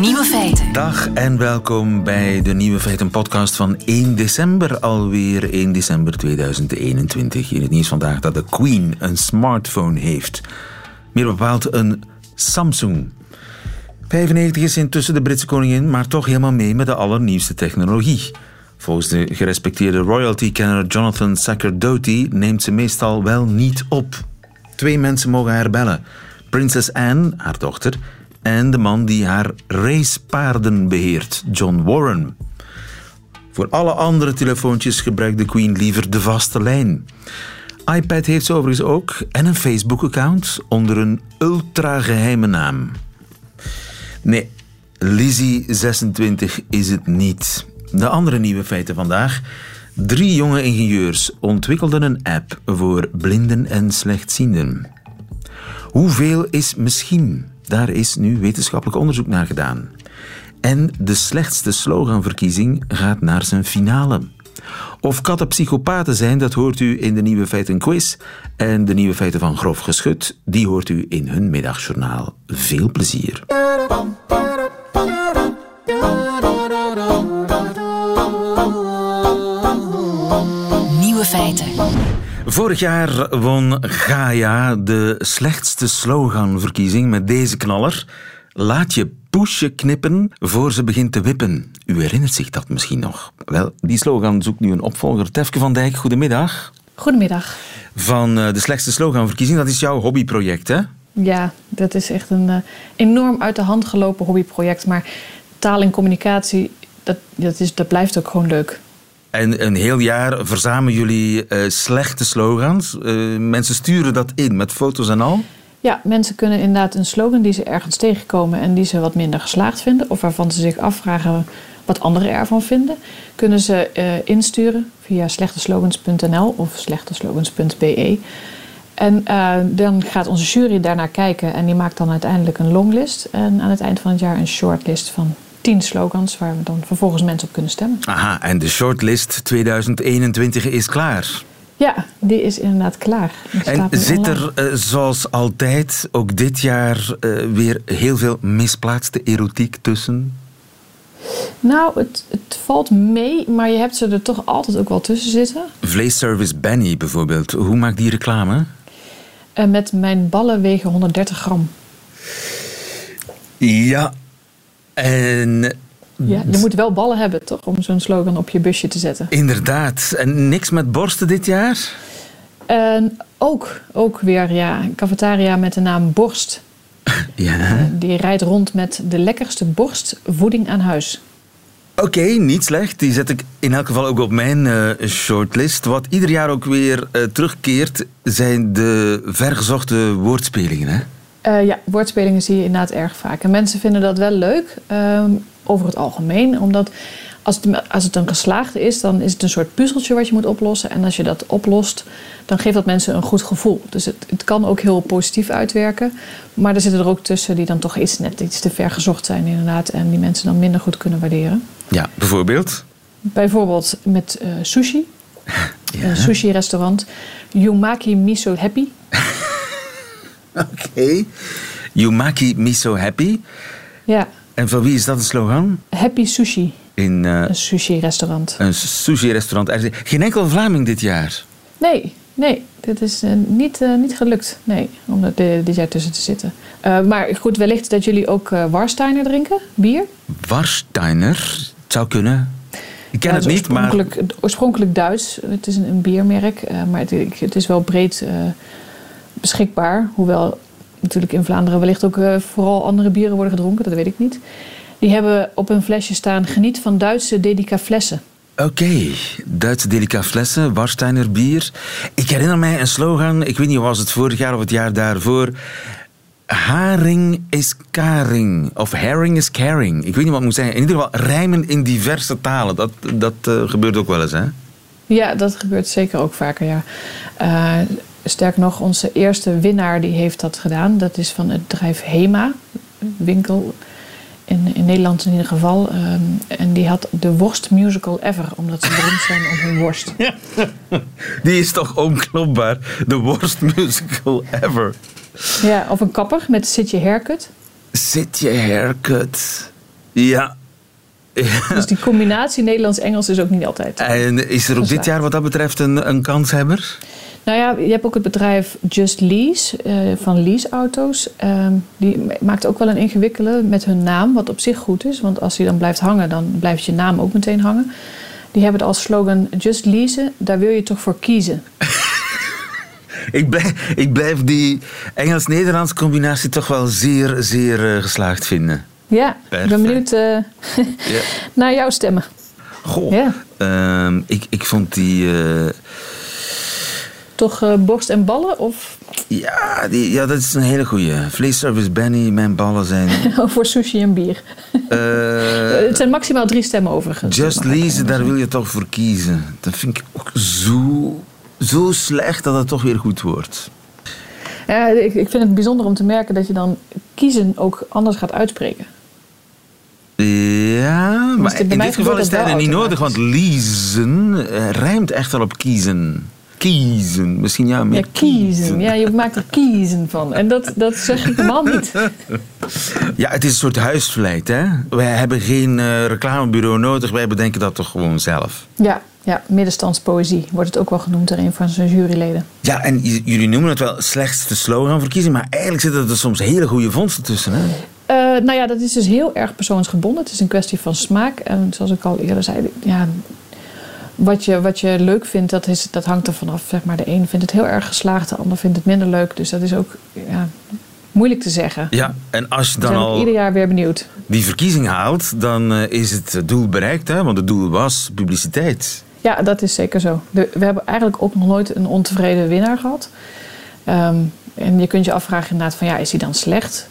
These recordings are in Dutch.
Nieuwe feiten. Dag en welkom bij de Nieuwe Feiten podcast van 1 december, alweer 1 december 2021. In het nieuws vandaag dat de Queen een smartphone heeft. Meer bepaald een Samsung. 95 is intussen de Britse koningin, maar toch helemaal mee met de allernieuwste technologie. Volgens de gerespecteerde royalty-kenner Jonathan Sacerdote neemt ze meestal wel niet op. Twee mensen mogen haar bellen. Prinses Anne, haar dochter, en de man die haar racepaarden beheert, John Warren. Voor alle andere telefoontjes gebruikt de Queen liever de vaste lijn. iPad heeft ze overigens ook en een Facebook-account onder een ultra-geheime naam. Nee, Lizzie26 is het niet. De andere nieuwe feiten vandaag. Drie jonge ingenieurs ontwikkelden een app voor blinden en slechtzienden. Hoeveel is misschien? Daar is nu wetenschappelijk onderzoek naar gedaan. En de slechtste sloganverkiezing gaat naar zijn finale. Of katten psychopaten zijn, dat hoort u in de Nieuwe Feiten quiz. En de Nieuwe Feiten van Grof Geschut, die hoort u in hun middagjournaal. Veel plezier. Vorig jaar won Gaia de slechtste sloganverkiezing met deze knaller. Laat je poesje knippen voor ze begint te wippen. U herinnert zich dat misschien nog. Wel, die slogan zoekt nu een opvolger. Tefke van Dijk, goedemiddag. Goedemiddag. Van eh, de slechtste sloganverkiezing, dat is jouw hobbyproject, hè? Ja, dat is echt een eh, enorm uit de hand gelopen hobbyproject. Maar taal en communicatie, dat, dat, is, dat blijft ook gewoon leuk. En een heel jaar verzamelen jullie eh, slechte slogans. Eh, mensen sturen dat in met foto's en al. Ja, mensen kunnen inderdaad een slogan die ze ergens tegenkomen en die ze wat minder geslaagd vinden, of waarvan ze zich afvragen wat anderen ervan vinden, kunnen ze eh, insturen via slechteslogans.nl of slechteslogans.be. En dan gaat onze jury daarnaar kijken en die maakt dan uiteindelijk een longlist. En aan het eind van het jaar een shortlist van 10 slogans waar we dan vervolgens mensen op kunnen stemmen. Aha, en de shortlist 2021 is klaar. Ja, die is inderdaad klaar. En zit online. er, eh, zoals altijd, ook dit jaar eh, weer heel veel misplaatste erotiek tussen? Nou, het, het valt mee, maar je hebt ze er toch altijd ook wel tussen zitten. Vleesservice Benny bijvoorbeeld, hoe maakt die reclame? En met mijn ballen wegen 130 gram. Ja, en Ja, je moet wel ballen hebben, toch? Om zo'n slogan op je busje te zetten. inderdaad. En niks met borsten dit jaar? En ook, ook weer, ja, cafetaria met de naam Borst. Ja. Die rijdt rond met de lekkerste borstvoeding aan huis. Oké, niet slecht. Die zet ik in elk geval ook op mijn eh, shortlist. Wat ieder jaar ook weer eh, terugkeert, zijn de vergezochte woordspelingen. Hè? Eh, ja, woordspelingen zie je inderdaad erg vaak. En mensen vinden dat wel leuk, ehm, over het algemeen. Omdat als het, als het een geslaagde is, dan is het een soort puzzeltje wat je moet oplossen. En als je dat oplost, dan geeft dat mensen een goed gevoel. Dus het, het kan ook heel positief uitwerken. Maar er zitten er ook tussen die dan toch iets, net iets te ver gezocht zijn inderdaad. En die mensen dan minder goed kunnen waarderen. Ja, bijvoorbeeld. Bijvoorbeeld met eh, sushi. Een sushi-restaurant. Yumaki Miso Happy. Oké. Yumaki Miso Happy. Ja, En van wie is dat een slogan? Happy Sushi. In eh, Een sushi-restaurant. een sushi-restaurant. Er is Geen enkel Vlaming dit jaar. Nee, nee, dit is eh, niet, eh, niet gelukt. Nee, om er de- dit jaar tussen te zitten. Maar goed, wellicht dat jullie ook Warsteiner drinken, bier. Warsteiner. Het zou kunnen. Ik ken Ja, het niet, maar... oorspronkelijk, Duits. Het is een, een biermerk, maar het, het is wel breed beschikbaar. Hoewel natuurlijk in Vlaanderen wellicht ook eh, vooral andere bieren worden gedronken, dat weet ik niet. Die hebben op hun flesje staan: geniet van Duitse dedica flessen. Oké, Duitse delicaflessen, Warsteiner bier. Ik herinner mij een slogan, ik weet niet, was het vorig jaar of het jaar daarvoor. Haring is karing. Of herring is caring. Ik weet niet wat het moet zeggen. In ieder geval rijmen in diverse talen. Dat, dat eh, gebeurt ook wel eens, hè? Ja, dat gebeurt zeker ook vaker, ja. Eh, sterker nog, onze eerste winnaar die heeft dat gedaan. Dat is van het bedrijf Hema, winkel in, in Nederland in ieder geval. Ehm, en die had de worst musical ever, omdat ze beroemd zijn om hun worst. Die is toch onklopbaar. The worst musical ever. Ja, of een kapper met Sit Je Haircut. Zit je haircut. Ja. Dus die combinatie Nederlands-Engels is ook niet altijd. En is er ook dit jaar wat dat betreft een, een kanshebber? Nou ja, je hebt ook het bedrijf Just Lease eh, van leaseauto's. Ehm die maakt ook wel een ingewikkelde met hun naam, wat op zich goed is. Want als die dan blijft hangen, dan blijft je naam ook meteen hangen. Die hebben het als slogan Just Leasen, daar wil je toch voor kiezen. Ik blijf, ik blijf die Engels-Nederlands combinatie toch wel zeer, zeer eh, geslaagd vinden. Ja, ik ben benieuwd eh, naar jouw stemmen. Goh. Ja. Ehm, ik, ik vond die... eh, Toch eh, borst en ballen of ja, die, ja, dat is een hele goeie. Vleesservice Benny, mijn ballen zijn... voor sushi en bier? eh, het zijn maximaal drie stemmen overigens. Just even daar wil je toch voor kiezen. Dat vind ik ook zo, zo slecht dat het toch weer goed wordt. Ja, ik, ik vind het bijzonder om te merken dat je dan kiezen ook anders gaat uitspreken. Ja, maar dit- bij in dit geval is het niet nodig, want eh, rijmt echt wel op kiezen. Kiezen, misschien ja, Ja, meer kiezen. Ja, je maakt er kiezen van. En dat, dat zeg ik normaal niet. Ja, het is een soort huisvleit, hè? Wij hebben geen eh, reclamebureau nodig, wij bedenken dat toch gewoon zelf. Ja, ja, middenstandspoëzie wordt het ook wel genoemd door een van zijn juryleden. Ja, en jullie noemen het wel slechtste slogan verkiezing, maar eigenlijk zitten er soms hele goede vondsten tussen, hè? Eh, nou ja, dat is dus heel erg persoonsgebonden. Het is een kwestie van smaak. En zoals ik al eerder zei, ja, wat, je, wat je leuk vindt, dat, is, dat hangt er vanaf. Zeg maar. De een vindt het heel erg geslaagd, de ander vindt het minder leuk. Dus dat is ook ja, moeilijk te zeggen. Ja, en als je dan al ieder jaar weer benieuwd. die verkiezing haalt, dan eh, is het doel bereikt, hè? Want het doel was publiciteit. Ja, dat is zeker zo. We hebben eigenlijk ook nog nooit een ontevreden winnaar gehad. Ehm, en je kunt je afvragen inderdaad van ja, is die dan slecht?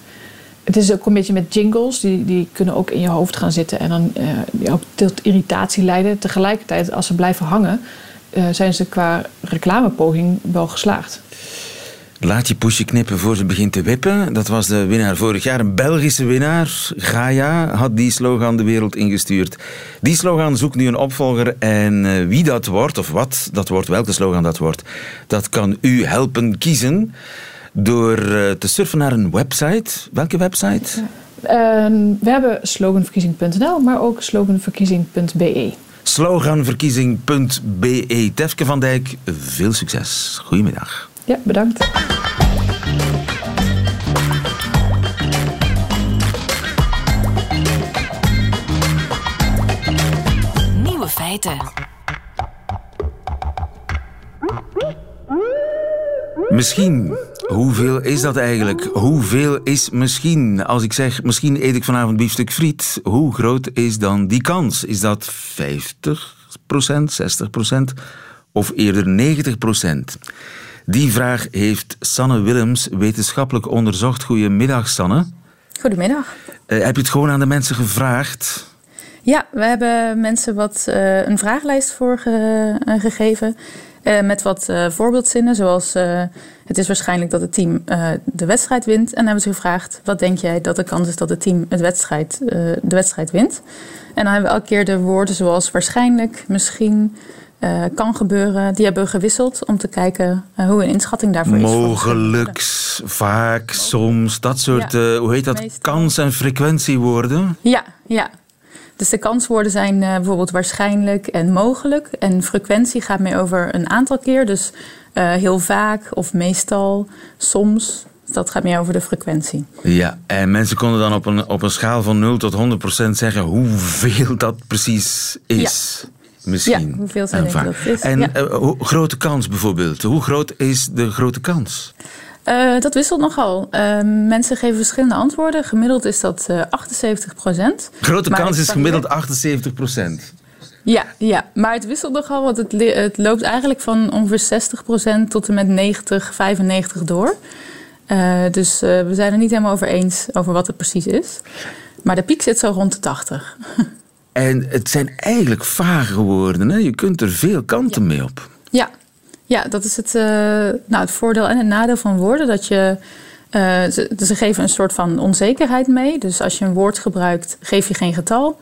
Het is ook een beetje met jingles, die, die kunnen ook in je hoofd gaan zitten en dan eh, ook tot irritatie leiden. Tegelijkertijd, als ze blijven hangen, eh, zijn ze qua reclamepoging wel geslaagd. Laat je poesje knippen voor ze begint te wippen. Dat was de winnaar vorig jaar. Een Belgische winnaar, Gaia, had die slogan de wereld ingestuurd. Die slogan zoekt nu een opvolger. En eh, wie dat wordt, of wat dat wordt, welke slogan dat wordt, dat kan u helpen kiezen. Door eh, te surfen naar een website. Welke website? Ehm, we hebben sloganverkiezing.nl, maar ook sloganverkiezing.be. Sloganverkiezing.be. Tefke van Dijk, veel succes. Goedemiddag. Ja, bedankt. Nieuwe feiten. Misschien. Hoeveel is dat eigenlijk? Hoeveel is misschien? Als ik zeg, misschien eet ik vanavond biefstuk friet. Hoe groot is dan die kans? Is dat 50% 60% of eerder 90% Die vraag heeft Sanne Willems wetenschappelijk onderzocht. Goedemiddag, Sanne. Goedemiddag. Eh, heb je het gewoon aan de mensen gevraagd? Ja, we hebben mensen wat, eh, een vragenlijst voor eh, gegeven. Eh, met wat eh, voorbeeldzinnen, zoals eh, het is waarschijnlijk dat het team de wedstrijd wint. En dan hebben ze gevraagd, wat denk jij dat de kans is dat het team het wedstrijd, de wedstrijd wint? En dan hebben we elke keer de woorden zoals waarschijnlijk, misschien, kan gebeuren. Die hebben we gewisseld om te kijken hoe een inschatting daarvoor is. Mogelijk, vaak, soms, dat soort, Ja, hoe heet dat, meestal. kans- en frequentiewoorden. Ja, ja. Dus de kanswoorden zijn eh, bijvoorbeeld waarschijnlijk en mogelijk. En frequentie gaat mee over een aantal keer. Dus eh, heel vaak of meestal, soms. Dat gaat meer over de frequentie. Ja, en mensen konden dan op een, op een schaal van 0 tot 100 procent zeggen hoeveel dat precies is. Misschien. Ja, hoeveel denken vaak. dat is, En ja. eh, grote kans bijvoorbeeld. Hoe groot is de grote kans? Eh, dat wisselt nogal. Eh, mensen geven verschillende antwoorden. Gemiddeld is dat eh 78 procent. Grote Maar kans is gemiddeld 78 procent. Ja, ja, maar het wisselt nogal, want het, het loopt eigenlijk van ongeveer 60% tot en met 90, 95 door. Eh, dus eh, we zijn er niet helemaal over eens over wat het precies is. Maar de piek zit zo rond de 80. En het zijn eigenlijk vage woorden. Hè? Je kunt er veel kanten mee op. Ja, ja dat is het, eh, nou, het voordeel en het nadeel van woorden. Dat je, eh, ze, geven een soort van onzekerheid mee. Dus als je een woord gebruikt, geef je geen getal.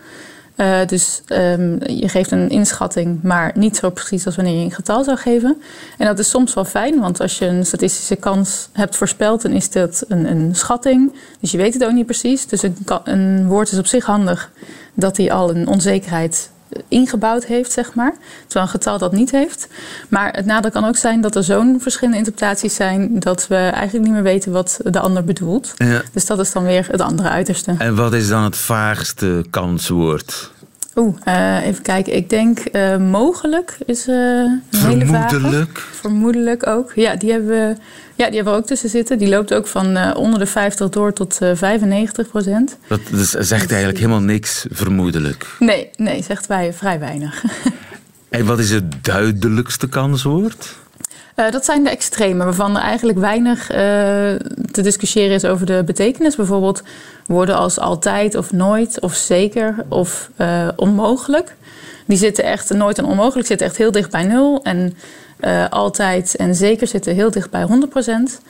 Uh, dus um, je geeft een inschatting, maar niet zo precies als wanneer je een getal zou geven. En dat is soms wel fijn, want als je een statistische kans hebt voorspeld, dan is dat een, een schatting. Dus je weet het ook niet precies. Dus een, een woord is op zich handig dat hij al een onzekerheid ingebouwd heeft, zeg maar. Terwijl een getal dat niet heeft. Maar het nadeel kan ook zijn dat er zo'n verschillende interpretaties zijn... dat we eigenlijk niet meer weten wat de ander bedoelt. Ja. Dus dat is dan weer het andere uiterste. En wat is dan het vaagste kanswoord? Oeh, uh, even kijken. Ik denk uh, mogelijk is uh, een hele Vermoedelijk. Vermoedelijk ook. Ja, die hebben we ja, die hebben we ook tussen zitten. Die loopt ook van onder de 50 door tot uh, 95 procent. Dat dus zegt eigenlijk helemaal niks, vermoedelijk. Nee, nee, zegt wij vrij weinig. en wat is het duidelijkste kanswoord? Uh, dat zijn de extreme, waarvan er eigenlijk weinig te discussiëren is over de betekenis. Bijvoorbeeld woorden als altijd of nooit of zeker of onmogelijk. Die zitten echt, nooit en onmogelijk, zitten echt heel dicht bij nul. En altijd en zeker zitten heel dicht bij 100%.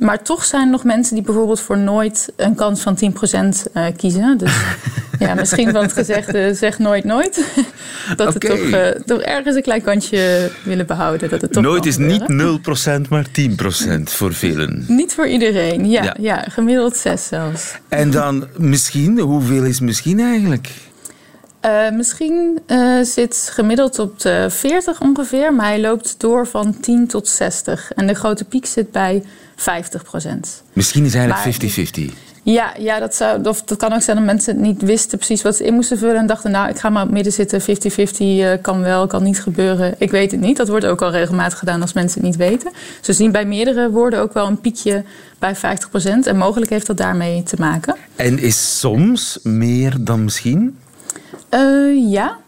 Maar toch zijn er nog mensen die bijvoorbeeld voor nooit een kans van 10% uh, eh, kiezen. Dus ja, misschien van het gezegde zeg nooit nooit. dat okay. het toch, uh, toch, ergens een klein kantje willen behouden. Dat het toch nooit is niet 0%, maar 10% voor velen. Niet voor iedereen, ja, ja. ja gemiddeld 6 zelfs. En dan misschien, hoeveel is misschien eigenlijk? Uh, misschien uh, zit gemiddeld op de 40 ongeveer, maar hij loopt door van 10 tot 60. En de grote piek zit bij 50 procent. Misschien is eigenlijk 50-50. Ja, ja dat, zou, of dat kan ook zijn dat mensen niet wisten precies wat ze in moesten vullen. En dachten, nou, ik ga maar op midden zitten. 50-50 uh, eh, kan wel, kan niet gebeuren. Ik weet het niet. Dat wordt ook al regelmatig gedaan als mensen het niet weten. Ze zien bij meerdere woorden ook wel een piekje bij 50%. En mogelijk heeft dat daarmee te maken. En is soms meer dan misschien? Uh, ja.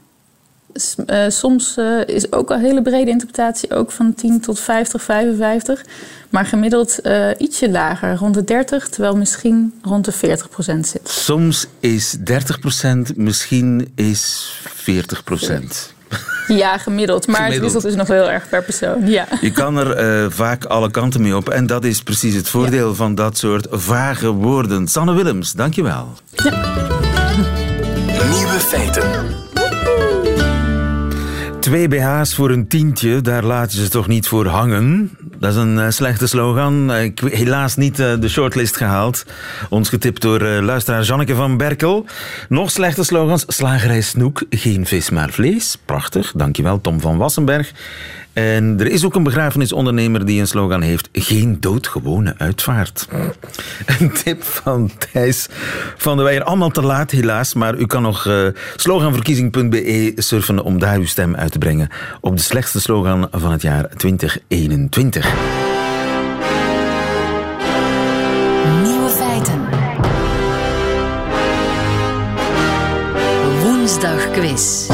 Uh, soms uh, is ook een hele brede interpretatie, ook van 10 tot 50, 55. Maar gemiddeld ietsje lager, rond de 30, terwijl misschien rond de 40 procent zit. Soms is 30 procent, misschien is 40 procent. Ja, gemiddeld. Maar gemiddeld. het wisselt dus nog heel erg per persoon. Ja. Je kan er vaak alle kanten mee op. En dat is precies het voordeel ja. van dat soort vage woorden. Sanne Willems, dankjewel. Ja. Nieuwe feiten. Twee BH's voor een tientje, daar laat je ze toch niet voor hangen? Dat is een uh, slechte slogan. Ik helaas niet uh, de shortlist gehaald. Ons getipt door uh, luisteraar Janneke van Berkel. Nog slechte slogans. Slagerij Snoek, geen vis maar vlees. Prachtig, dankjewel Tom van Wassenberg. En er is ook een begrafenisondernemer die een slogan heeft: geen doodgewone uitvaart. Een tip van Thijs van de Weijer. Allemaal te laat, helaas. Maar u kan nog uh, sloganverkiezing.be surfen om daar uw stem uit te brengen op de slechtste slogan van het jaar 2021. Nieuwe feiten. Woensdag quiz.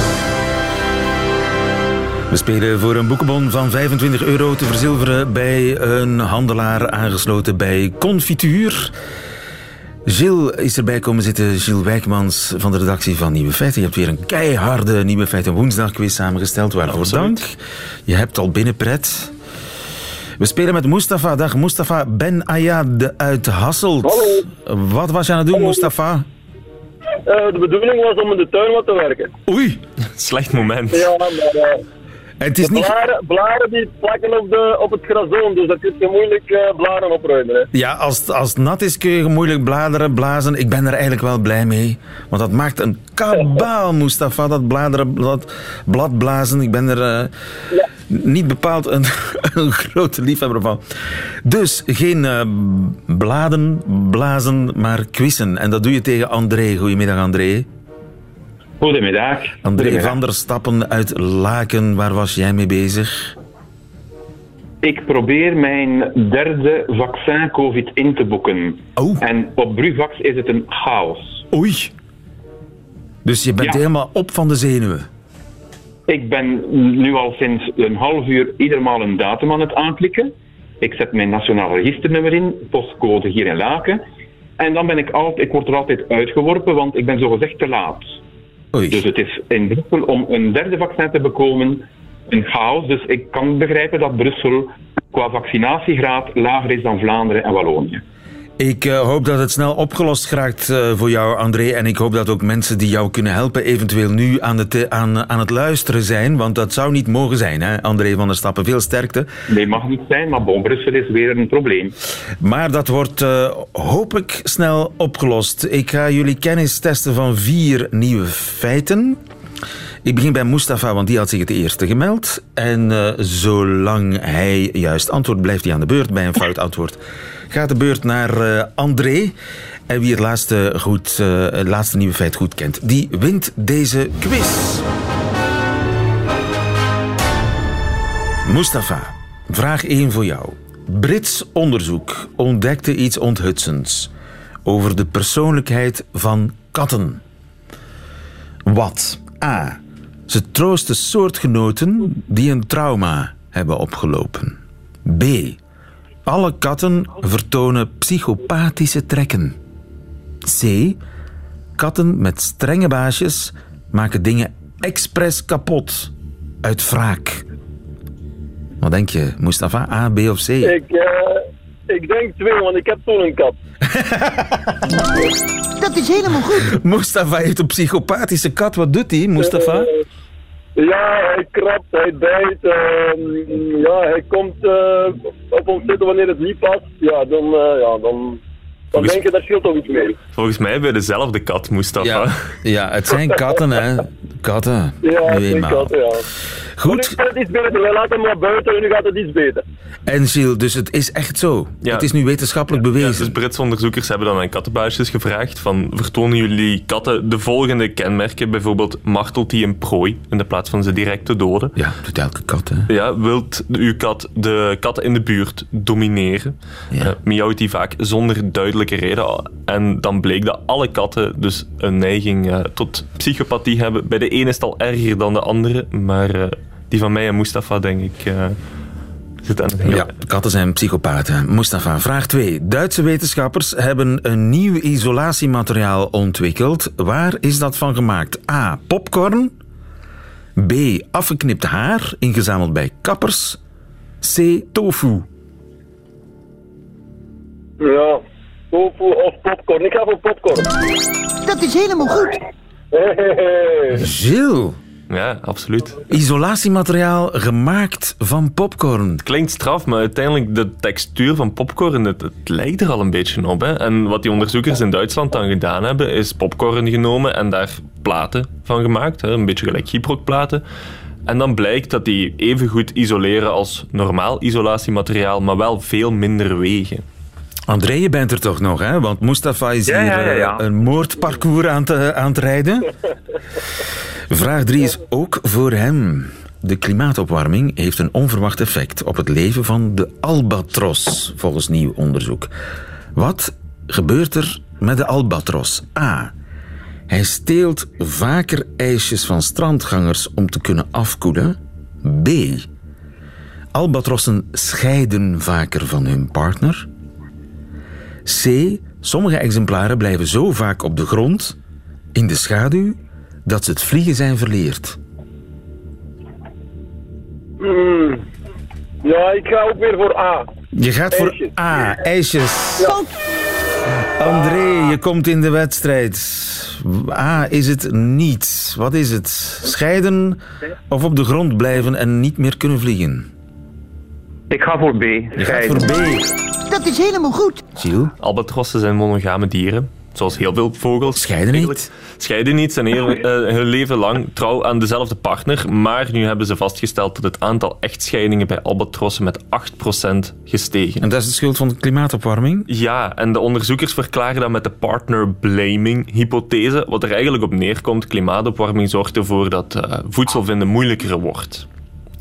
We spelen voor een boekenbon van 25 euro te verzilveren bij een handelaar aangesloten bij Confituur. Gilles is erbij komen zitten. Gilles Wijkmans van de redactie van Nieuwe Feiten. Je hebt weer een keiharde Nieuwe Feiten woensdagquiz samengesteld. Waarvoor Absoluut. dank. Je hebt al binnenpret. We spelen met Mustafa. Dag Mustafa Ben Ayad uit Hasselt. Hallo. Wat was je aan het doen, Hallo. Mustafa? Uh, de bedoeling was om in de tuin wat te werken. Oei. Slecht moment. Ja, maar... Uh... En het is de niet... blaren, blaren die plakken op, de, op het grazoon, dus dat kun je moeilijk uh, blaren opruimen. Hè. Ja, als, als het nat is kun je moeilijk bladeren blazen. Ik ben er eigenlijk wel blij mee. Want dat maakt een kabaal, Mustafa, dat, bladeren, dat bladblazen. Ik ben er uh, ja. niet bepaald een, een, grote liefhebber van. Dus geen uh, bladen, blazen, maar quizzen. En dat doe je tegen André. Goedemiddag, André. Goedemiddag. André Goedemiddag. van der Stappen uit Laken, waar was jij mee bezig? Ik probeer mijn derde vaccin COVID in te boeken. Oh. En op Bruvax is het een chaos. Oei. Dus je bent Ja. helemaal op van de zenuwen. Ik ben nu al sinds een half uur ieder maal een datum aan het aanklikken. Ik zet mijn nationaal registernummer in, postcode hier in Laken. En dan ben ik altijd, ik word er altijd uitgeworpen, want ik ben zogezegd te laat. Dus het is in Brussel om een derde vaccin te bekomen een chaos. Dus ik kan begrijpen dat Brussel qua vaccinatiegraad lager is dan Vlaanderen en Wallonië. Ik eh, hoop dat het snel opgelost raakt eh, voor jou, André. En ik hoop dat ook mensen die jou kunnen helpen eventueel nu aan het, aan, aan het luisteren zijn. Want dat zou niet mogen zijn, hè? André van der Stappen. Veel sterkte. Nee, mag niet zijn, maar bon, Brussel is weer een probleem. Maar dat wordt, uh, hoop ik, snel opgelost. Ik ga jullie kennis testen van vier nieuwe feiten. Ik begin bij Mustafa, want die had zich het eerste gemeld. En uh, zolang hij juist antwoordt, blijft hij aan de beurt. Bij een fout antwoord gaat de beurt naar uh, André. En wie het laatste, goed, uh, het laatste nieuwe feit goed kent, die wint deze quiz. Mustafa, vraag 1 voor jou. Brits onderzoek ontdekte iets onthutsends over de persoonlijkheid van katten. Wat? A. Ze troosten soortgenoten die een trauma hebben opgelopen. B. Alle katten vertonen psychopathische trekken. C. Katten met strenge baasjes maken dingen expres kapot. Uit wraak. Wat denk je, Mustafa? A, B of C? Ik, uh, ik denk twee, want ik heb toen een kat. Dat is helemaal goed. Mustafa heeft een psychopathische kat. Wat doet hij, Mustafa? Uh, ja, hij krabt, hij bijt. Uh, ja, hij komt uh, op ons zitten wanneer het niet past. Ja, dan, uh, ja, dan, dan denk je, daar scheelt toch iets mee. Volgens mij bij dezelfde kat, Mustafa. Ja, ja het zijn katten, hè. Katten. Ja, het zijn katten, ja. Goed. Maar nu gaat het iets beter. We laten hem maar buiten en nu gaat het iets beter. En Gilles, dus het is echt zo. Ja. Het is nu wetenschappelijk bewezen. Ja, dus Britse onderzoekers hebben dan aan kattenbaasjes gevraagd van vertonen jullie katten de volgende kenmerken, bijvoorbeeld martelt die een prooi in de plaats van ze direct te doden? Ja, doet elke kat, hè? Ja, wilt uw kat de katten in de buurt domineren? Ja. Uh, miauwt die vaak zonder duidelijke reden. En dan bleek dat alle katten dus een neiging uh, tot psychopathie hebben. Bij de ene is het al erger dan de andere, maar uh, die van mij en Mustafa, denk ik. Uh, zit aan het ja, katten zijn psychopaten. Mustafa, vraag 2. Duitse wetenschappers hebben een nieuw isolatiemateriaal ontwikkeld. Waar is dat van gemaakt? A. Popcorn. B. Afgeknipt haar, ingezameld bij kappers. C. Tofu. Ja, tofu of popcorn. Ik ga voor popcorn. Dat is helemaal goed. Gilles. Ja, absoluut. Isolatiemateriaal gemaakt van popcorn. Het klinkt straf, maar uiteindelijk de textuur van popcorn, het, het lijkt er al een beetje op. Hè? En wat die onderzoekers in Duitsland dan gedaan hebben, is popcorn genomen en daar platen van gemaakt. Hè? Een beetje gelijk gyprockplaten. En dan blijkt dat die even goed isoleren als normaal isolatiemateriaal, maar wel veel minder wegen. André, je bent er toch nog, hè? Want Mustafa is ja, hier ja, ja, een moordparcours aan, te, aan het rijden. Vraag 3 is ook voor hem. De klimaatopwarming heeft een onverwacht effect op het leven van de albatros, volgens nieuw onderzoek. Wat gebeurt er met de albatros? A. Hij steelt vaker ijsjes van strandgangers om te kunnen afkoelen. B. Albatrossen scheiden vaker van hun partner. C. Sommige exemplaren blijven zo vaak op de grond, in de schaduw, dat ze het vliegen zijn verleerd. Mm. Ja, ik ga ook weer voor A. Je gaat voor Ijsjes. A, ijsjes. Ja. André, je komt in de wedstrijd. A is het niet. Wat is het? Scheiden of op de grond blijven en niet meer kunnen vliegen? Ik ga voor B. Je gaat voor B. Dat is helemaal goed. Gilles? Albatrossen zijn monogame dieren. Zoals heel veel vogels. Scheiden niet. Scheiden niet, zijn heel, uh, hun leven lang trouw aan dezelfde partner. Maar nu hebben ze vastgesteld dat het aantal echtscheidingen bij albatrossen met 8% gestegen. En dat is de schuld van de klimaatopwarming? Ja, en de onderzoekers verklaren dat met de partner blaming hypothese. Wat er eigenlijk op neerkomt, klimaatopwarming zorgt ervoor dat uh, voedsel vinden moeilijker wordt.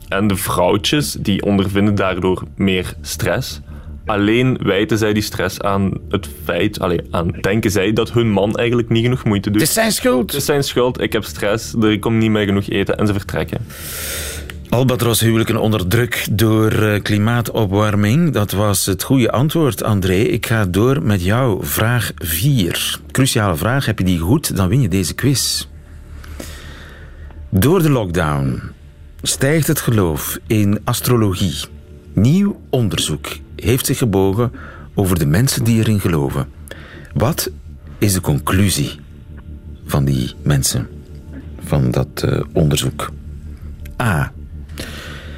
En de vrouwtjes die ondervinden daardoor meer stress. Alleen wijten zij die stress aan het feit, allee, aan denken zij dat hun man eigenlijk niet genoeg moeite doet. Het is zijn schuld. Het is zijn schuld, ik heb stress, er komt niet meer genoeg eten en ze vertrekken. Albatroshuwelijken onder druk door uh, klimaatopwarming. Dat was het goede antwoord, André. Ik ga door met jou. Vraag 4. Cruciale vraag. Heb je die goed, dan win je deze quiz. Door de lockdown stijgt het geloof in astrologie. Nieuw onderzoek heeft zich gebogen over de mensen die erin geloven. Wat is de conclusie van die mensen, van dat eh, onderzoek? A.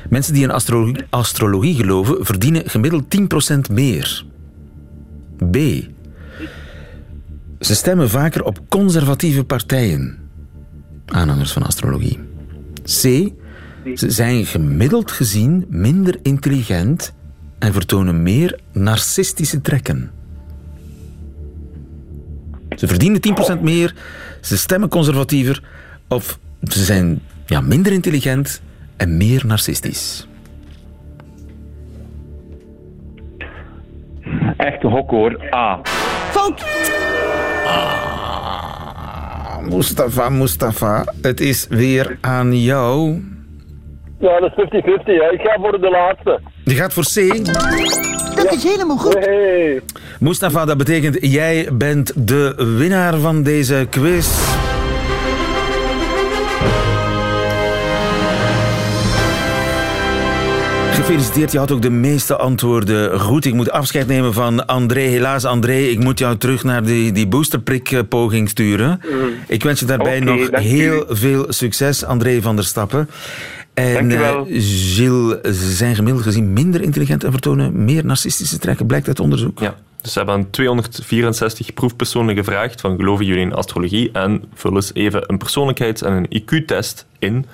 Mensen die in astrologie, astrologie geloven verdienen gemiddeld 10% meer. B. Ze stemmen vaker op conservatieve partijen. Aanhangers van astrologie. C. Ze zijn gemiddeld gezien minder intelligent en vertonen meer narcistische trekken. Ze verdienen 10% meer, ze stemmen conservatiever of ze zijn ja, minder intelligent en meer narcistisch. Echte hok hoor. A. Fout. Mustafa, Mustafa, het is weer aan jou. Ja, dat is 50-50. hè. Ik ga voor de laatste. Je gaat voor C. Dat is helemaal goed. Hey. Mustafa, dat betekent jij bent de winnaar van deze quiz. Gefeliciteerd, je had ook de meeste antwoorden goed. Ik moet afscheid nemen van André. Helaas, André, ik moet jou terug naar die, die boosterprik-poging sturen. Ik wens je daarbij nog u. heel veel succes, André van der Stappen. En Dankjewel. eh, Gilles, ze zijn gemiddeld gezien minder intelligent en vertonen meer narcistische trekken, blijkt uit onderzoek. Ja. Dus ze hebben aan 264 proefpersonen gevraagd van geloven jullie in astrologie en vul eens even een persoonlijkheids- en een IQ-test in.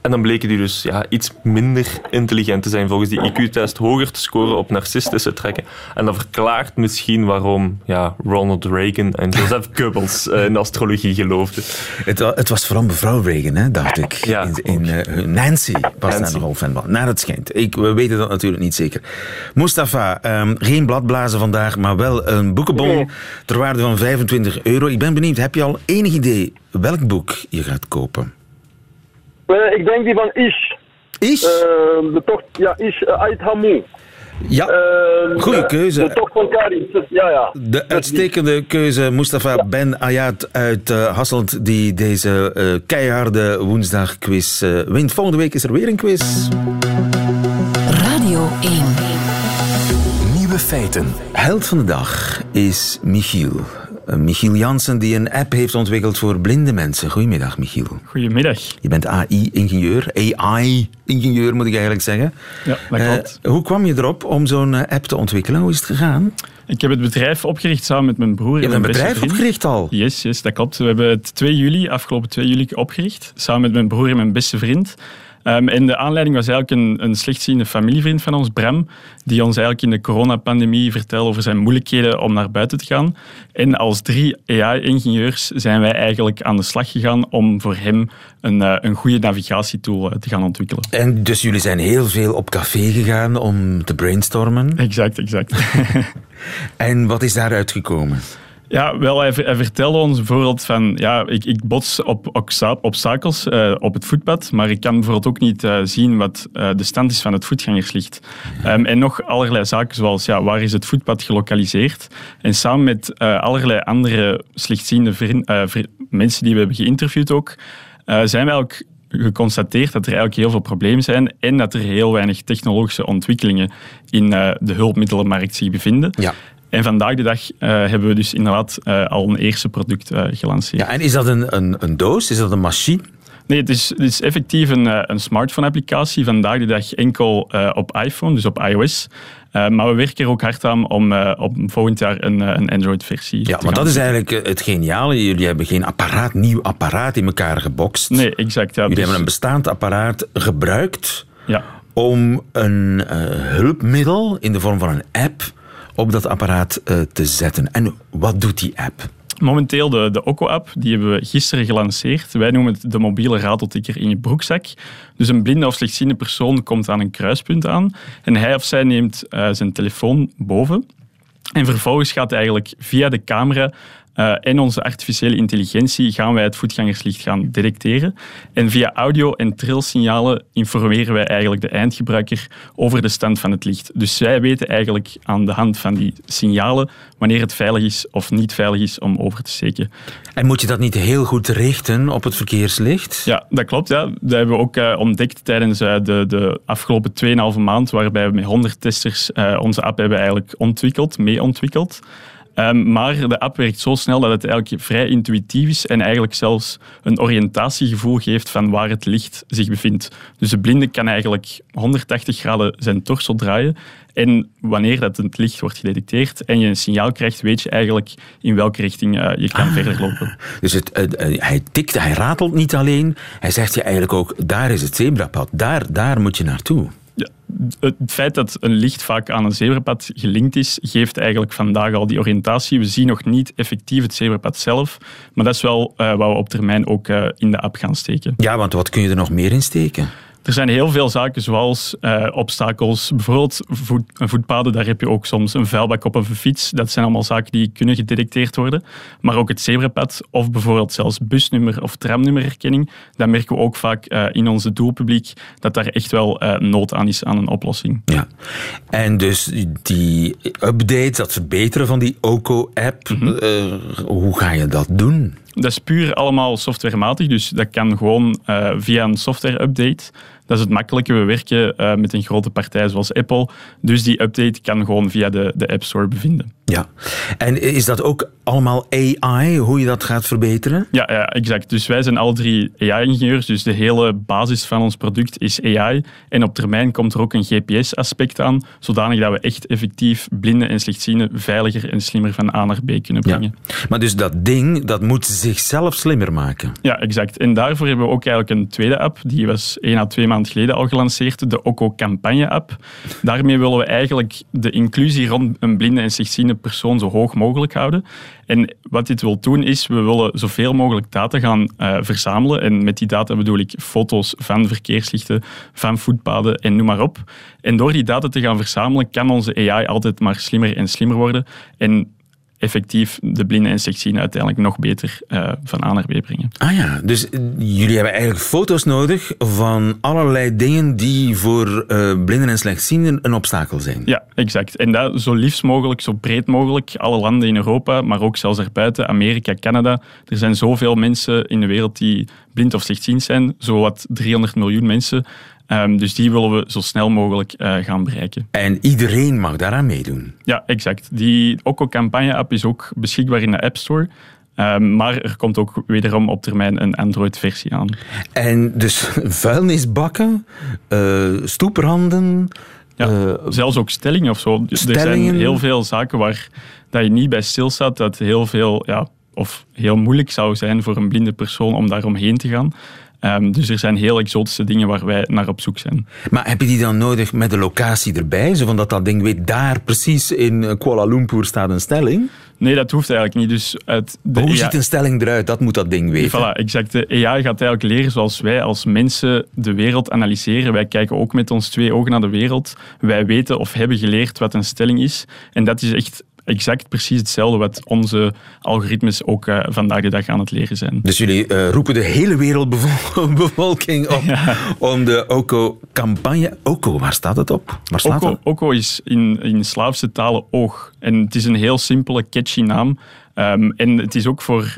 En dan bleken die dus ja, iets minder intelligent te zijn volgens die IQ-test, hoger te scoren op narcistische trekken. En dat verklaart misschien waarom ja, Ronald Reagan en Joseph Goebbels eh, in astrologie geloofden. Het, het was vooral mevrouw Reagan, hè, dacht ik. Ja, in, in, eh, Nancy was daar nogal fan van. Naar het schijnt. Ik, we weten dat natuurlijk niet zeker. Mustafa, ehm, geen bladblazen vandaag, maar wel een boekenbon Nee. ter waarde van 25 euro. Ik ben benieuwd, heb je al enig idee welk boek je gaat kopen? Eh, ik denk die van Ish. Is? Eh, de tocht, ja, Ish uh, Ait Hamu. ja, Eh, Goeie de- keuze. De tocht van Karin. Ja, ja. de uitstekende keuze Mustafa Ben Ayat uit eh, Hasselt, die deze eh, keiharde woensdagquiz eh, wint. Volgende week is er weer een quiz. Radio 1. Nieuwe feiten. Held van de dag is Michiel. Eh, Michiel Jansen, die een app heeft ontwikkeld voor blinde mensen. Goedemiddag, Michiel. Goedemiddag. Je bent AI-ingenieur. AI-ingenieur, moet ik eigenlijk zeggen. Ja, dat Eh, klopt. hoe kwam je erop om zo'n eh, app te ontwikkelen? Hoe is het gegaan? Ik heb het bedrijf opgericht samen met mijn broer Je hebt een bedrijf opgericht al. Yes, yes, dat klopt. We hebben het 2 juli, afgelopen 2 juli opgericht, samen met mijn broer en mijn beste vriend. Ehm, en de aanleiding was eigenlijk een, een slechtziende familievriend van ons, Bram, die ons eigenlijk in de coronapandemie vertelde over zijn moeilijkheden om naar buiten te gaan. En als drie AI-ingenieurs zijn wij eigenlijk aan de slag gegaan om voor hem een, eh, een goede navigatietool eh, te gaan ontwikkelen. En dus jullie zijn heel veel op café gegaan om te brainstormen. Exact, exact. En wat is daaruit gekomen? Ja, wel, hij, ver- hij vertelde ons bijvoorbeeld van, ja, ik, ik bots op obsta- obstakels eh, op het voetpad, maar ik kan bijvoorbeeld ook niet eh, zien wat eh, de stand is van het voetgangerslicht. Ehm, en nog allerlei zaken zoals, ja, waar is het voetpad gelokaliseerd? En samen met allerlei andere slechtziende mensen die we hebben geïnterviewd ook, zijn wij ook geconstateerd dat er eigenlijk heel veel problemen zijn en dat er heel weinig technologische ontwikkelingen in de hulpmiddelenmarkt zich bevinden. Ja. En vandaag de dag eh, hebben we dus inderdaad eh, al een eerste product eh, gelanceerd. Ja, en is dat een, een, een doos? Is dat een machine? Nee, het is, het is effectief een, een smartphone-applicatie. Vandaag de dag enkel op iPhone, dus op iOS. Maar we werken er ook hard aan om op volgend jaar een, een Android-versie Ja, te want dat is eigenlijk het geniale. Jullie hebben geen apparaat, nieuw apparaat in elkaar gebokst. Nee, exact. Ja, Jullie dus- hebben een bestaand apparaat gebruikt ja. om een hulpmiddel in de vorm van een app op dat apparaat eh, te zetten. En wat doet die app? Momenteel de, de Okko-app, die hebben we gisteren gelanceerd. Wij noemen het de mobiele rateltikker in je broekzak. Dus een blinde of slechtziende persoon komt aan een kruispunt aan en hij of zij neemt eh, zijn telefoon boven. En vervolgens gaat hij eigenlijk via de camera Uh, en onze artificiële intelligentie gaan wij het voetgangerslicht gaan detecteren. En via audio- en trilsignalen informeren wij eigenlijk de eindgebruiker over de stand van het licht. Dus zij weten eigenlijk aan de hand van die signalen wanneer het veilig is of niet veilig is om over te steken. En moet je dat niet heel goed richten op het verkeerslicht? Ja, dat klopt. Ja. Dat hebben we ook uh, ontdekt tijdens uh, de, de afgelopen 2,5 maand, waarbij we met 100 testers onze app hebben eigenlijk ontwikkeld, mee ontwikkeld. Um, maar de app werkt zo snel dat het eigenlijk vrij intuïtief is en eigenlijk zelfs een oriëntatiegevoel geeft van waar het licht zich bevindt. Dus de blinde kan eigenlijk 180 graden zijn torso draaien en wanneer dat het licht wordt gedetecteerd en je een signaal krijgt, weet je eigenlijk in welke richting uh, je kan ah, verder lopen. Dus het, uh, hij tikt, hij ratelt niet alleen, hij zegt je eigenlijk ook, daar is het zebrapad, daar, daar moet je naartoe. Het feit dat een licht vaak aan een zebrapad gelinkt is, geeft eigenlijk vandaag al die oriëntatie. We zien nog niet effectief het zebrapad zelf, maar dat is wel uh, wat we op termijn ook in de app gaan steken. Ja, want wat kun je er nog meer in steken? Er zijn heel veel zaken zoals uh, obstakels, bijvoorbeeld voet, voetpaden, daar heb je ook soms een vuilbak op of een fiets. Dat zijn allemaal zaken die kunnen gedetecteerd worden. Maar ook het zebrapad of bijvoorbeeld zelfs busnummer of tramnummerherkenning, dat merken we ook vaak uh, in onze doelpubliek dat daar echt wel uh, nood aan is aan een oplossing. Ja, en dus die update, dat verbeteren van die OCO-app, mm -hmm. hoe ga je dat doen? Dat is puur allemaal softwarematig, dus dat kan gewoon uh, via een software-update. Dat is het makkelijke. We werken uh, met een grote partij zoals Apple, dus die update kan gewoon via de, de App Store bevinden. Ja, en is dat ook allemaal AI, hoe je dat gaat verbeteren? Ja, ja exact. Dus wij zijn alle drie AI-ingenieurs, dus de hele basis van ons product is AI. En op termijn komt er ook een GPS-aspect aan, zodanig dat we echt effectief blinden en slechtzienden veiliger en slimmer van A naar B kunnen brengen. Ja. Maar dus dat ding, dat moet zichzelf slimmer maken? Ja, exact. En daarvoor hebben we ook eigenlijk een tweede app, die was één à twee maanden geleden al gelanceerd, de Oco Campagne-app. Daarmee willen we eigenlijk de inclusie rond een blinde en slechtziende persoon zo hoog mogelijk houden. En wat dit wil doen is, we willen zoveel mogelijk data gaan uh, verzamelen. En met die data bedoel ik foto's van verkeerslichten, van voetpaden en noem maar op. En door die data te gaan verzamelen, kan onze AI altijd maar slimmer en slimmer worden. En effectief de blinden en slechtzienden uiteindelijk nog beter uh, van A naar B brengen. Ah ja, dus jullie hebben eigenlijk foto's nodig van allerlei dingen die voor uh, blinden en slechtzienden een obstakel zijn. Ja, exact. En dat zo liefst mogelijk, zo breed mogelijk. Alle landen in Europa, maar ook zelfs erbuiten, Amerika, Canada. Er zijn zoveel mensen in de wereld die blind of slechtziend zijn, zowat 300 miljoen mensen. Um, dus die willen we zo snel mogelijk uh, gaan bereiken. En iedereen mag daaraan meedoen? Ja, exact. Die Okko Campagne-app is ook beschikbaar in de App Store. Um, maar er komt ook wederom op termijn een Android-versie aan. En dus vuilnisbakken, uh, stoepranden... Ja, uh, zelfs ook stellingen of zo. Stellingen. Er zijn heel veel zaken waar dat je niet bij stilstaat, dat heel veel... Ja, of heel moeilijk zou zijn voor een blinde persoon om daar omheen te gaan. Um, dus er zijn heel exotische dingen waar wij naar op zoek zijn. Maar heb je die dan nodig met de locatie erbij? Zo van dat dat ding weet, daar precies in Kuala Lumpur staat een stelling? Nee, dat hoeft eigenlijk niet. Dus uit de Hoe AI... ziet een stelling eruit? Dat moet dat ding weten. Voilà, exact. De AI gaat eigenlijk leren zoals wij als mensen de wereld analyseren. Wij kijken ook met ons twee ogen naar de wereld. Wij weten of hebben geleerd wat een stelling is. En dat is echt exact precies hetzelfde wat onze algoritmes ook uh, vandaag de dag aan het leren zijn. Dus jullie uh, roepen de hele wereldbevolking op ja. om de OCO-campagne... OCO, waar staat het op? Waar staat OCO, OCO is in, in Slaafse talen oog. En het is een heel simpele, catchy naam. Um, en het is ook voor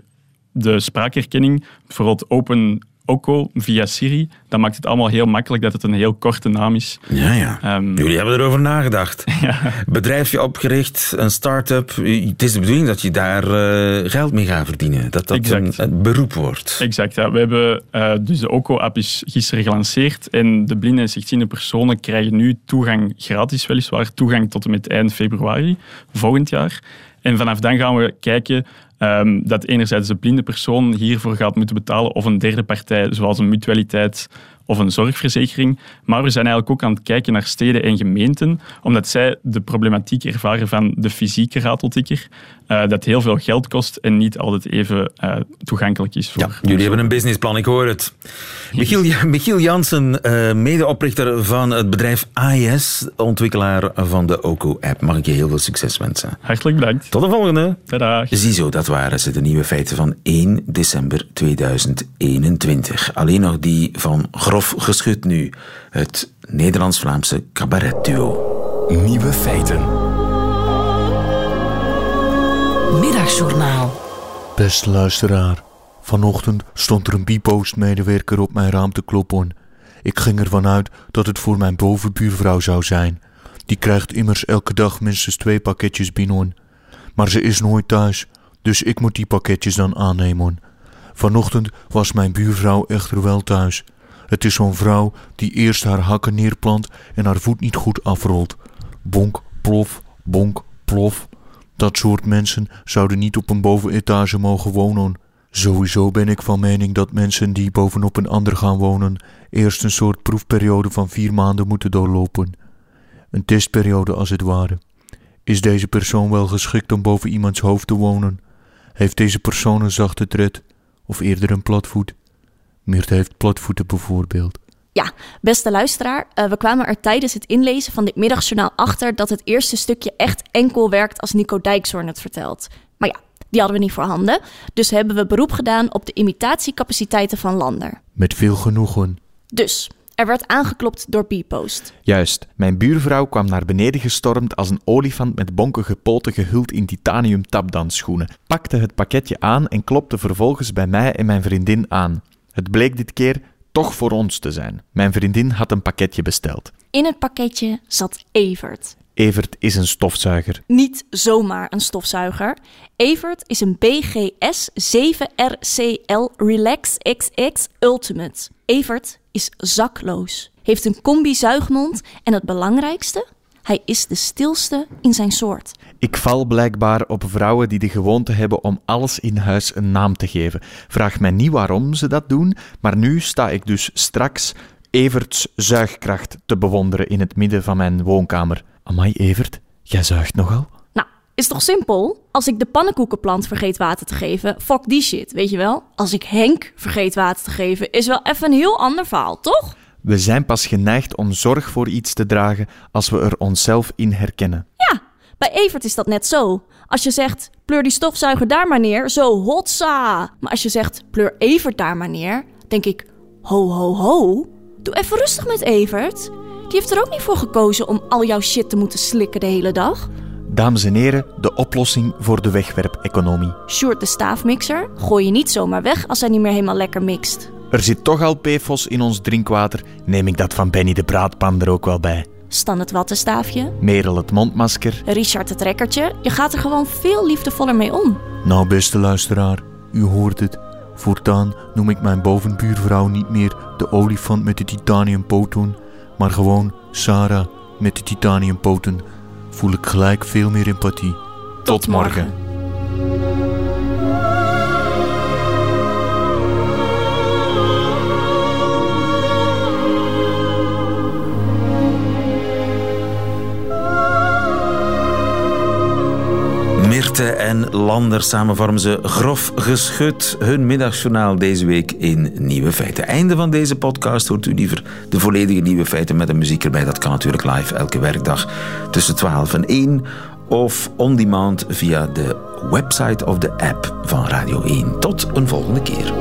de spraakherkenning, bijvoorbeeld Open Oko via Siri. Dat maakt het allemaal heel makkelijk dat het een heel korte naam is. Ja, ja. Um, Jullie hebben erover nagedacht. Ja. Bedrijfje opgericht, een start-up. Het is de bedoeling dat je daar uh, geld mee gaat verdienen. Dat dat een, een, beroep wordt. Exact, ja. We hebben uh, dus de Oko-app is gisteren gelanceerd. En de blinde en slechtziende personen krijgen nu toegang, gratis weliswaar, toegang tot en met eind februari volgend jaar. En vanaf dan gaan we kijken Um, dat enerzijds de blinde persoon hiervoor gaat moeten betalen of een derde partij, zoals een mutualiteit of een zorgverzekering. Maar we zijn eigenlijk ook aan het kijken naar steden en gemeenten, omdat zij de problematiek ervaren van de fysieke rateltikker, uh, dat heel veel geld kost en niet altijd even uh, toegankelijk is. Voor ja, jullie hebben een businessplan, ik hoor het. Michiel, Michiel Jansen, uh, medeoprichter van het bedrijf AIS, ontwikkelaar van de OCO-app. Mag ik je heel veel succes wensen. Hartelijk bedankt. Tot de volgende. Dag. Ziezo, dat waren ze, de nieuwe feiten van 1 december 2021. Alleen nog die van Grof Geschut nu, het Nederlands-Vlaamse cabaretduo. Nieuwe feiten. Middagjournaal. Beste luisteraar, vanochtend stond er een Bipost-medewerker op mijn raam te kloppen. Ik ging ervan uit dat het voor mijn bovenbuurvrouw zou zijn. Die krijgt immers elke dag minstens twee pakketjes binnen. Maar ze is nooit thuis, dus ik moet die pakketjes dan aannemen. Vanochtend was mijn buurvrouw echter wel thuis. Het is zo'n vrouw die eerst haar hakken neerplant en haar voet niet goed afrolt. Bonk, plof, bonk, plof. Dat soort mensen zouden niet op een bovenetage mogen wonen. Sowieso ben ik van mening dat mensen die bovenop een ander gaan wonen eerst een soort proefperiode van vier maanden moeten doorlopen. Een testperiode als het ware. Is deze persoon wel geschikt om boven iemands hoofd te wonen? Heeft deze persoon een zachte tred? Of eerder een platvoet? Meert heeft platvoeten bijvoorbeeld. Ja, beste luisteraar, uh, we kwamen er tijdens het inlezen van dit middagjournaal achter dat het eerste stukje echt enkel werkt als Nico Dijkshoorn het vertelt. Maar ja, die hadden we niet voorhanden, dus hebben we beroep gedaan op de imitatiecapaciteiten van Lander. Met veel genoegen. Dus, er werd aangeklopt door B-Post. Juist, mijn buurvrouw kwam naar beneden gestormd als een olifant met bonkige poten gehuld in titanium tapdansschoenen, pakte het pakketje aan en klopte vervolgens bij mij en mijn vriendin aan. Het bleek dit keer toch voor ons te zijn. Mijn vriendin had een pakketje besteld. In het pakketje zat Evert. Evert is een stofzuiger. Niet zomaar een stofzuiger. Evert is een BGS 7RCL Relax XX Ultimate. Evert is zakloos, heeft een combi-zuigmond en het belangrijkste, hij is de stilste in zijn soort. Ik val blijkbaar op vrouwen die de gewoonte hebben om alles in huis een naam te geven. Vraag mij niet waarom ze dat doen, maar nu sta ik dus straks Everts zuigkracht te bewonderen in het midden van mijn woonkamer. Amai, Evert, jij zuigt nogal? Nou, is toch simpel? Als ik de pannenkoekenplant vergeet water te geven, fuck die shit, weet je wel? Als ik Henk vergeet water te geven, is wel even een heel ander verhaal, toch? We zijn pas geneigd om zorg voor iets te dragen als we er onszelf in herkennen. Ja, bij Evert is dat net zo. Als je zegt, pleur die stofzuiger daar maar neer, zo hotsa. Maar als je zegt, pleur Evert daar maar neer, denk ik, ho ho ho. Doe even rustig met Evert. Die heeft er ook niet voor gekozen om al jouw shit te moeten slikken de hele dag. Dames en heren, de oplossing voor de wegwerp-economie. Sjoerd de staafmixer gooi je niet zomaar weg als hij niet meer helemaal lekker mixt. Er zit toch al PFOS in ons drinkwater, neem ik dat van Benny de Braadpan er ook wel bij. Stan het wattenstaafje. Merel het mondmasker. Richard het rekkertje. Je gaat er gewoon veel liefdevoller mee om. Nou, beste luisteraar, u hoort het. Voortaan noem ik mijn bovenbuurvrouw niet meer de olifant met de titaniumpoten, maar gewoon Sarah met de titaniumpoten. Voel ik gelijk veel meer empathie. Tot, Tot morgen. morgen. En Lander samen vormen ze grof geschud hun middagjournaal deze week in Nieuwe Feiten. Einde van deze podcast hoort u liever de volledige Nieuwe Feiten met een muziek erbij. Dat kan natuurlijk live elke werkdag tussen 12 en 1 of on demand via de website of de app van Radio 1. Tot een volgende keer.